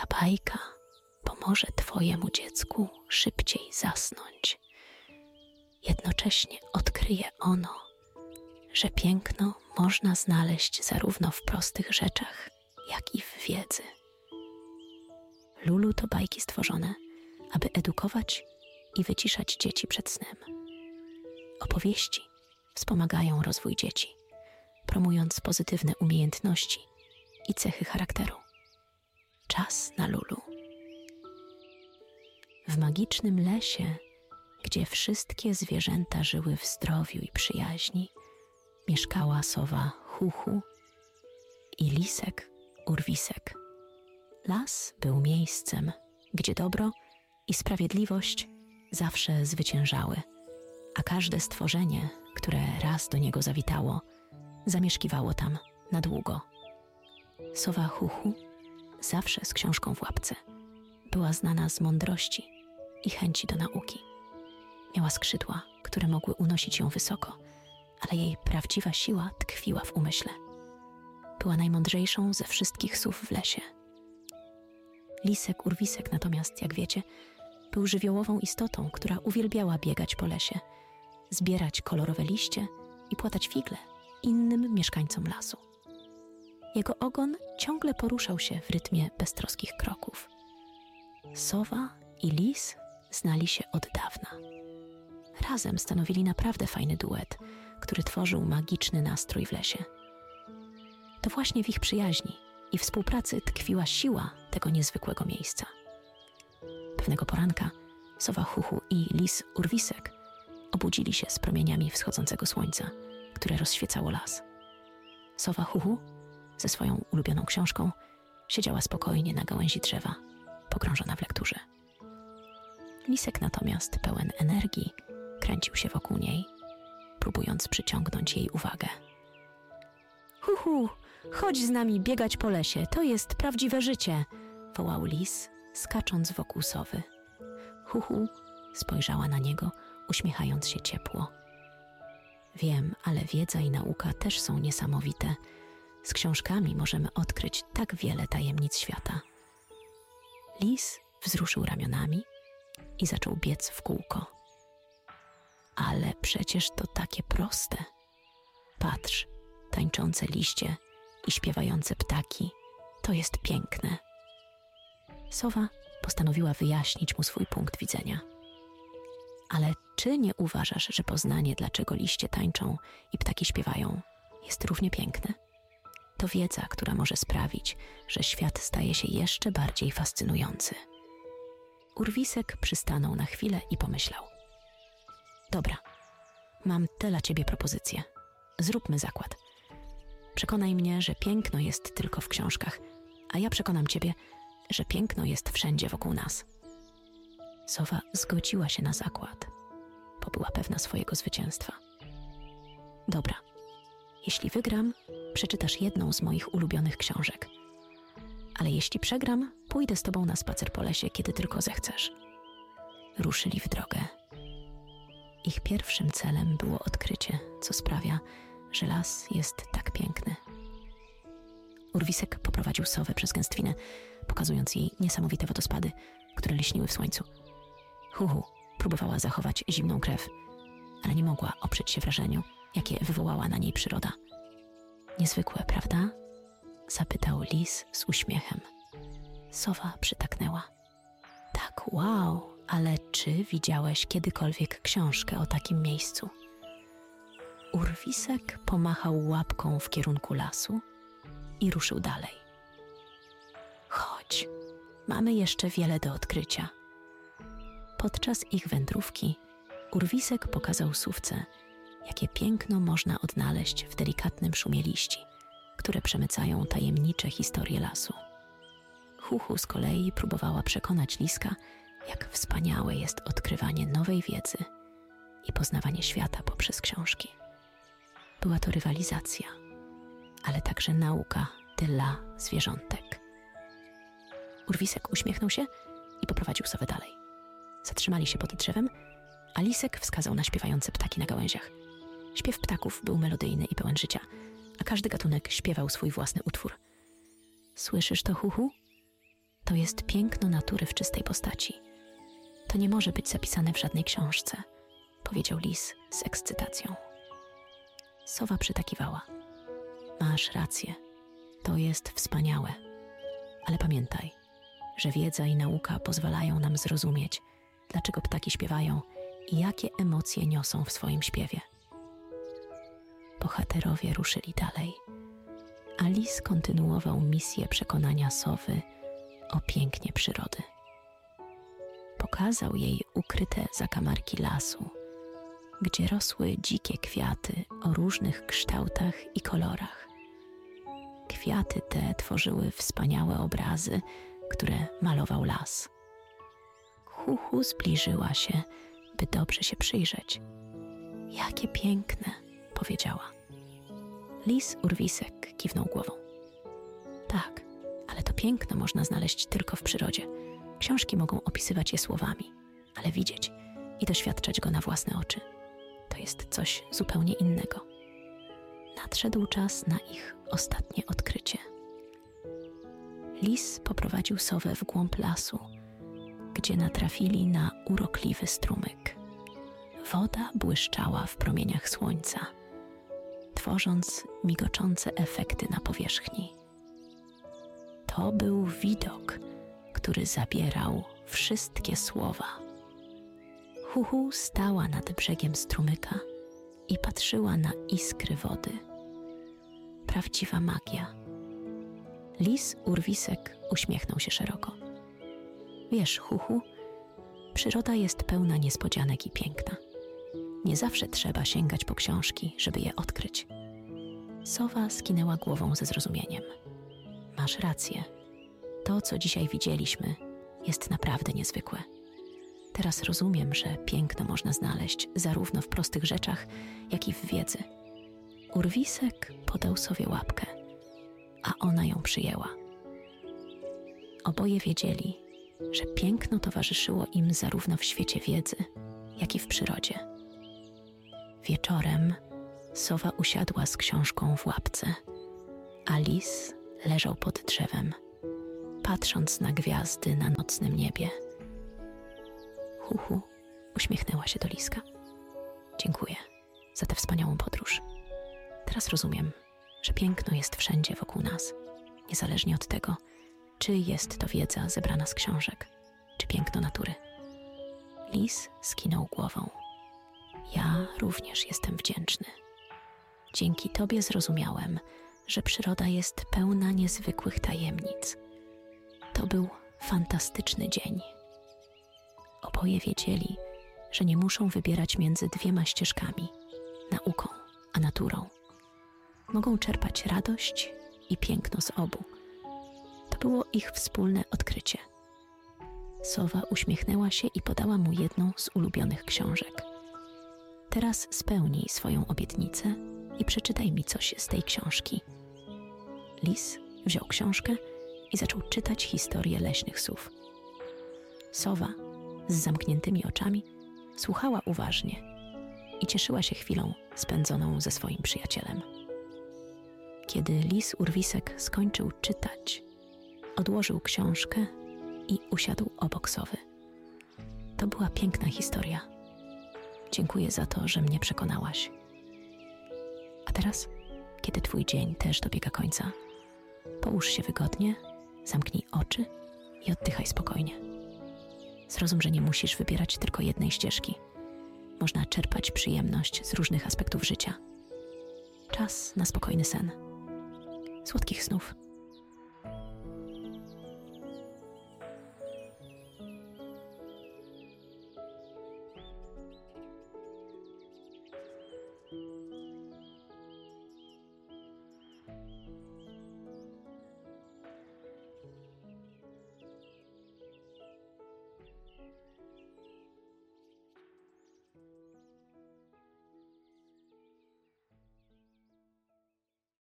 Ta bajka pomoże Twojemu dziecku szybciej zasnąć. Jednocześnie odkryje ono, że piękno można znaleźć zarówno w prostych rzeczach, jak i w wiedzy. Lulu to bajki stworzone, aby edukować i wyciszać dzieci przed snem. Opowieści wspomagają rozwój dzieci, promując pozytywne umiejętności i cechy charakteru. Czas na Lulu. W magicznym lesie, gdzie wszystkie zwierzęta żyły w zdrowiu i przyjaźni, mieszkała sowa Huchu i lisek Urwisek. Las był miejscem, gdzie dobro i sprawiedliwość zawsze zwyciężały, a każde stworzenie, które raz do niego zawitało, zamieszkiwało tam na długo. Sowa Huchu, zawsze z książką w łapce, była znana z mądrości i chęci do nauki. Miała skrzydła, które mogły unosić ją wysoko, ale jej prawdziwa siła tkwiła w umyśle. Była najmądrzejszą ze wszystkich słów w lesie. Lisek Urwisek natomiast, jak wiecie, był żywiołową istotą, która uwielbiała biegać po lesie, zbierać kolorowe liście i płatać figle innym mieszkańcom lasu. Jego ogon ciągle poruszał się w rytmie beztroskich kroków. Sowa i lis znali się od dawna. Razem stanowili naprawdę fajny duet, który tworzył magiczny nastrój w lesie. To właśnie w ich przyjaźni i współpracy tkwiła siła tego niezwykłego miejsca. Pewnego poranka sowa Huchu i lis Urwisek obudzili się z promieniami wschodzącego słońca, które rozświecało las. Sowa Huchu ze swoją ulubioną książką siedziała spokojnie na gałęzi drzewa, pogrążona w lekturze. Lisek natomiast, pełen energii, kręcił się wokół niej, próbując przyciągnąć jej uwagę. Huhu, chodź z nami biegać po lesie, to jest prawdziwe życie, wołał lis, skacząc wokół sowy. Huhu spojrzała na niego, uśmiechając się ciepło. Wiem, ale wiedza i nauka też są niesamowite. Z książkami możemy odkryć tak wiele tajemnic świata. Lis wzruszył ramionami i zaczął biec w kółko. Ale przecież to takie proste. Patrz, tańczące liście i śpiewające ptaki, to jest piękne. Sowa postanowiła wyjaśnić mu swój punkt widzenia. Ale czy nie uważasz, że poznanie, dlaczego liście tańczą i ptaki śpiewają, jest równie piękne? To wiedza, która może sprawić, że świat staje się jeszcze bardziej fascynujący. Urwisek przystanął na chwilę i pomyślał: Dobra, mam dla ciebie propozycję. Zróbmy zakład. Przekonaj mnie, że piękno jest tylko w książkach, a ja przekonam ciebie, że piękno jest wszędzie wokół nas. Sowa zgodziła się na zakład, bo była pewna swojego zwycięstwa. Dobra, jeśli wygram, przeczytasz jedną z moich ulubionych książek. Ale jeśli przegram, pójdę z tobą na spacer po lesie, kiedy tylko zechcesz. Ruszyli w drogę. Ich pierwszym celem było odkrycie, co sprawia, że las jest tak piękny. Urwisek poprowadził sowę przez gęstwinę, pokazując jej niesamowite wodospady, które liśniły w słońcu. Huhu próbowała zachować zimną krew, ale nie mogła oprzeć się wrażeniu, jakie wywołała na niej przyroda. Niezwykłe, prawda? zapytał lis z uśmiechem. Sowa przytaknęła. Tak, wow, ale czy widziałeś kiedykolwiek książkę o takim miejscu? Urwisek pomachał łapką w kierunku lasu i ruszył dalej. Chodź, mamy jeszcze wiele do odkrycia. Podczas ich wędrówki Urwisek pokazał sówce, jakie piękno można odnaleźć w delikatnym szumie liści, które przemycają tajemnicze historie lasu. Huchu z kolei próbowała przekonać Liska, jak wspaniałe jest odkrywanie nowej wiedzy i poznawanie świata poprzez książki. Była to rywalizacja, ale także nauka dla zwierzątek. Urwisek uśmiechnął się i poprowadził sobie dalej. Zatrzymali się pod drzewem, a Lisek wskazał na śpiewające ptaki na gałęziach. Śpiew ptaków był melodyjny i pełen życia, a każdy gatunek śpiewał swój własny utwór. Słyszysz to, Huhu? To jest piękno natury w czystej postaci. To nie może być zapisane w żadnej książce, powiedział lis z ekscytacją. Sowa przytakiwała. Masz rację, to jest wspaniałe. Ale pamiętaj, że wiedza i nauka pozwalają nam zrozumieć, dlaczego ptaki śpiewają i jakie emocje niosą w swoim śpiewie. Bohaterowie ruszyli dalej. Alice kontynuował misję przekonania sowy o pięknie przyrody. Pokazał jej ukryte zakamarki lasu, gdzie rosły dzikie kwiaty o różnych kształtach i kolorach. Kwiaty te tworzyły wspaniałe obrazy, które malował las. Huhu zbliżyła się, by dobrze się przyjrzeć. Jakie piękne, powiedziała. Lis Urwisek kiwnął głową. Tak, ale to piękno można znaleźć tylko w przyrodzie. Książki mogą opisywać je słowami, ale widzieć i doświadczać go na własne oczy to jest coś zupełnie innego. Nadszedł czas na ich ostatnie odkrycie. Lis poprowadził sowę w głąb lasu, gdzie natrafili na urokliwy strumyk. Woda błyszczała w promieniach słońca, tworząc migoczące efekty na powierzchni. To był widok, który zabierał wszystkie słowa. Huhu stała nad brzegiem strumyka i patrzyła na iskry wody. Prawdziwa magia. Lis Urwisek uśmiechnął się szeroko. Wiesz, Huhu, przyroda jest pełna niespodzianek i piękna. Nie zawsze trzeba sięgać po książki, żeby je odkryć. Sowa skinęła głową ze zrozumieniem. Masz rację. To, co dzisiaj widzieliśmy, jest naprawdę niezwykłe. Teraz rozumiem, że piękno można znaleźć zarówno w prostych rzeczach, jak i w wiedzy. Urwisek podał sobie łapkę, a ona ją przyjęła. Oboje wiedzieli, że piękno towarzyszyło im zarówno w świecie wiedzy, jak i w przyrodzie. Wieczorem sowa usiadła z książką w łapce, a lis leżał pod drzewem, patrząc na gwiazdy na nocnym niebie. Huhu uśmiechnęła się do liska. Dziękuję za tę wspaniałą podróż. Teraz rozumiem, że piękno jest wszędzie wokół nas, niezależnie od tego, czy jest to wiedza zebrana z książek, czy piękno natury. Lis skinął głową. Ja również jestem wdzięczny. Dzięki Tobie zrozumiałem, że przyroda jest pełna niezwykłych tajemnic. To był fantastyczny dzień. Oboje wiedzieli, że nie muszą wybierać między dwiema ścieżkami nauką a naturą. Mogą czerpać radość i piękno z obu. To było ich wspólne odkrycie. Sowa uśmiechnęła się i podała mu jedną z ulubionych książek. Teraz spełnij swoją obietnicę i przeczytaj mi coś z tej książki. Lis wziął książkę i zaczął czytać historię leśnych słów. Sowa z zamkniętymi oczami słuchała uważnie i cieszyła się chwilą spędzoną ze swoim przyjacielem. Kiedy lis Urwisek skończył czytać, odłożył książkę i usiadł obok sowy. To była piękna historia. Dziękuję za to, że mnie przekonałaś. A teraz, kiedy Twój dzień też dobiega końca, połóż się wygodnie, zamknij oczy i oddychaj spokojnie. Zrozum, że nie musisz wybierać tylko jednej ścieżki. Można czerpać przyjemność z różnych aspektów życia. Czas na spokojny sen. Słodkich snów.